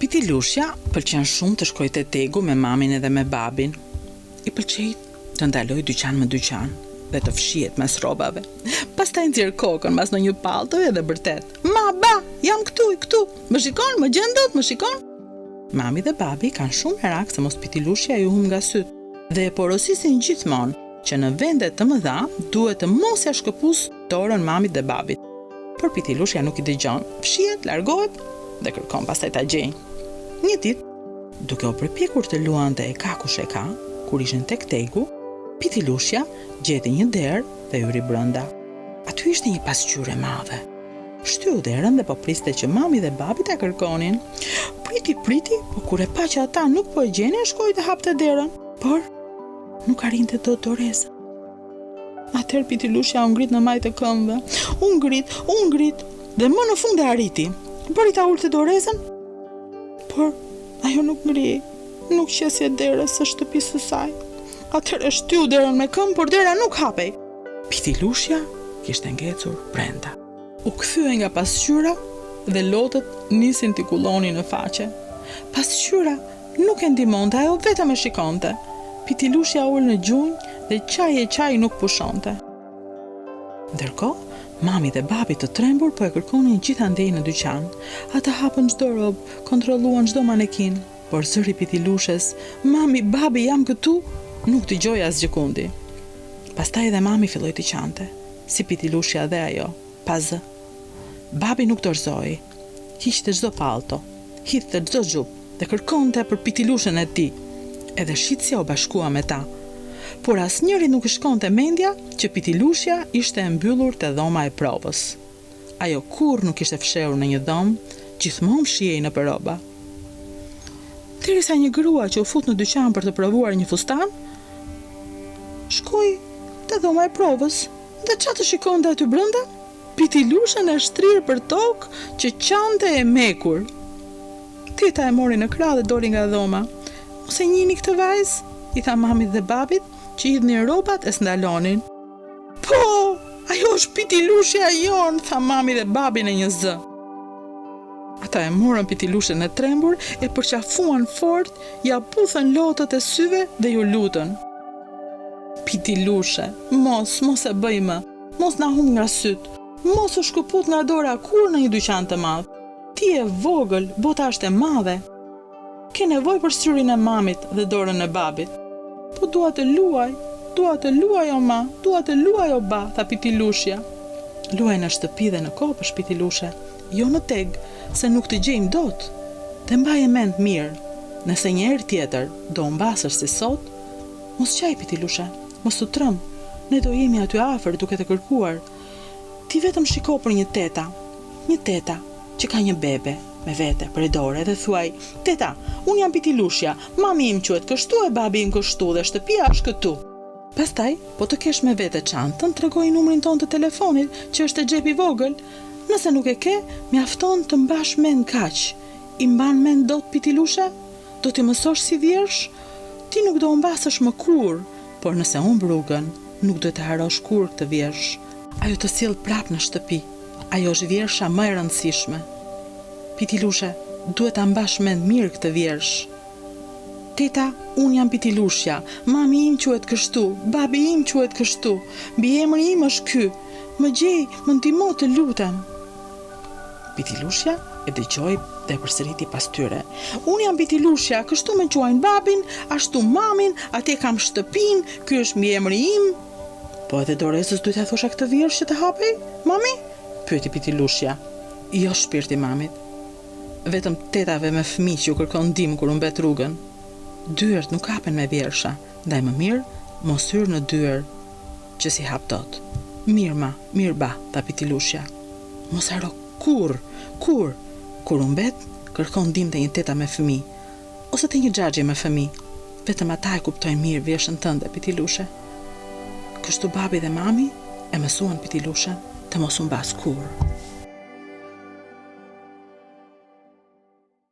Pitilushja pëlqen shumë të shkojë te tegu me mamin edhe me babin. I pëlqej të ndalojë dyqan më dyqan dhe të fshihet mes rrobave. Pastaj nxjerr kokën mas ndonjë pallto edhe bërtet. Ma, ba, jam këtu, këtu, më shikon, më gjen dot, më shikon? Mami dhe babi kanë shumë merak se mos pitilushja u humb nga sytë dhe e porosisin gjithmonë që në vende të mëdha duhet të mos ia shkëpusë dorën mamit dhe babit. Por Pitilushja nuk i dëgjon, fshihet, largohet dhe kërkon pastaj ta gjejnë. Një ditë, duke u përpjekur të luante e ka kush e ka, kur ishin tek tegu, Pitilushja gjeti një derë dhe hyri brenda. Aty ishte një pasqyrë e madhe. Shtyu derën dhe po priste që mami dhe babi ta kërkonin. Priti, priti, po kur e pa që ata nuk po e gjenin, shkoi të hapte derën, por nuk arrinte dot dorezën. Atëherë pitilushja u ngrit në majë të këmbëve. U ngrit, u ngrit dhe më në fund e arriti. Bëri ta ulte dorezën? Por ajo nuk ngri, nuk qe si e derës së shtëpisë së saj. Atëherë shtyu derën me këmbë, por dera nuk hapej. Pitilushja kishte ngecur brenda. U kthye nga pasqyra dhe lotët nisën t'i kullonin në faqe. Pasqyra Nuk e ndihmonte, ajo vetëm e shikonte. Pitilushja u ul në gjunjë dhe qaj e qaj nuk pushonte. Ndërkohë, mami dhe babi të trembur po e kërkonin gjithandej në dyqan. Ata hapën çdo rrobë, kontrolluan çdo manekin, por zëri i Pitilushes, Mami, babi, jam këtu! nuk u dëgjua asgjëkundi. Pastaj edhe mami filloi të qante, si Pitilushja dhe ajo, pa zë. Babi nuk dorëzohej. Hiqte çdo pallto, hidhte çdo xhup dhe kërkonte për pitilushen e tij. Edhe shitësja u bashkua me ta. Por asnjërit nuk i shkonte mendja që pitilushja ishte e mbyllur te dhoma e provës. Ajo kurrë nuk ishte fshehur në një dhomë, gjithmonë fshihej nëpër rroba. Derisa një grua që u fut në dyqan për të provuar një fustan, shkoi te dhoma e provës dhe ça të shikonte aty brenda? Pitilushen e shtrirë përtokë që qante e mekur. Teta e mori në krahë dhe doli nga dhoma. Mos e njihni këtë vajzë? i tha mamit dhe babit, që hidhnin rrobat e s'ndalonin. Po! Ajo është Pitilushja jonë! tha mami dhe babi në një zë. Ata e morën Pitilushen e trembur, e përqafuan fort, ia puthën lotët e syve dhe iu lutën. Pitilushe, mos, mos e bëj më! Mos na humb nga sytë. Mos u shkëput nga dora kurrë në një dyqan të madh. Ti je e vogël, bota është e madhe. Ke nevojë për syrin e mamit dhe dorën e babit. Po dua të luaj, dua të luaj o ma, dua të luaj o ba, tha Pitilushja. Luaj në shtëpi dhe në kopësht, Pitilushe, jo në teg, se nuk të gjejmë dot. Dhe mbaje mend mirë, nëse një herë tjetër do humbasësh si sot, mos qaj Pitilushe. Mos u trëmb, ne do jemi aty afër duke të kërkuar. Ti vetëm shiko për një teta, një teta që ka një bebe me vete prej dore dhe thuaj, Teta, unë jam Pitilushja, mami im quhet kështu e babi im kështu dhe shtëpia është këtu. Pastaj, po të kesh me vete çantën, tregoji numrin tonë të telefonit, që është te xhepi i vogël. Nëse nuk e ke, mjafton të mbash mend kaq. I mban mend dot Pitilushja? Do t'i mësosh si vjershë? Ti nuk do humbasësh më kurrë, por nëse humb rrugën, nuk duhet të harrosh kurrë këtë vjershë. Ajo të sjell prapë në shtëpi. Ajo është vjersha më e rëndësishme. Pitilushe, Duhet ta mbash mend mirë këtë vjershë. Teta, Unë jam Pitilushja. Mami im quhet kështu, babi im quhet kështu. Mbiemri im është ky. Më gjej, më ndihmo të lutem. Pitilushja e dëgjoi dhe e përsëriti pas tyre, Unë jam Pitilushja, kështu ma quajnë babin, ashtu mamin, atje kam shtëpinë, ky është mbiemri im. Po edhe Dorezës duhet t'ia thosha këtë vjershë që të hapej, mami? pyeti Pitilushja. Jo shpirt i mamit. Vetëm tetave me fëmijë që u kërkon ndihmë kur humbet rrugën. Dyert nuk hapen me vjersha, ndaj më mirë mos hyr në dyer. që s'i hap dot. Mirë ma, mirë ba, tha Pitilushja. Mos harro kurrë, kurrë! Kur humbet, kërko ndihmë te një teta me fëmijë, ose te një xhaxhi me fëmijë. Vetëm ata e kuptojnë mirë vjershën tënde, Pitilushe. Kështu babi dhe mami e mësuan Pitilushen të mos humbasë kurrë.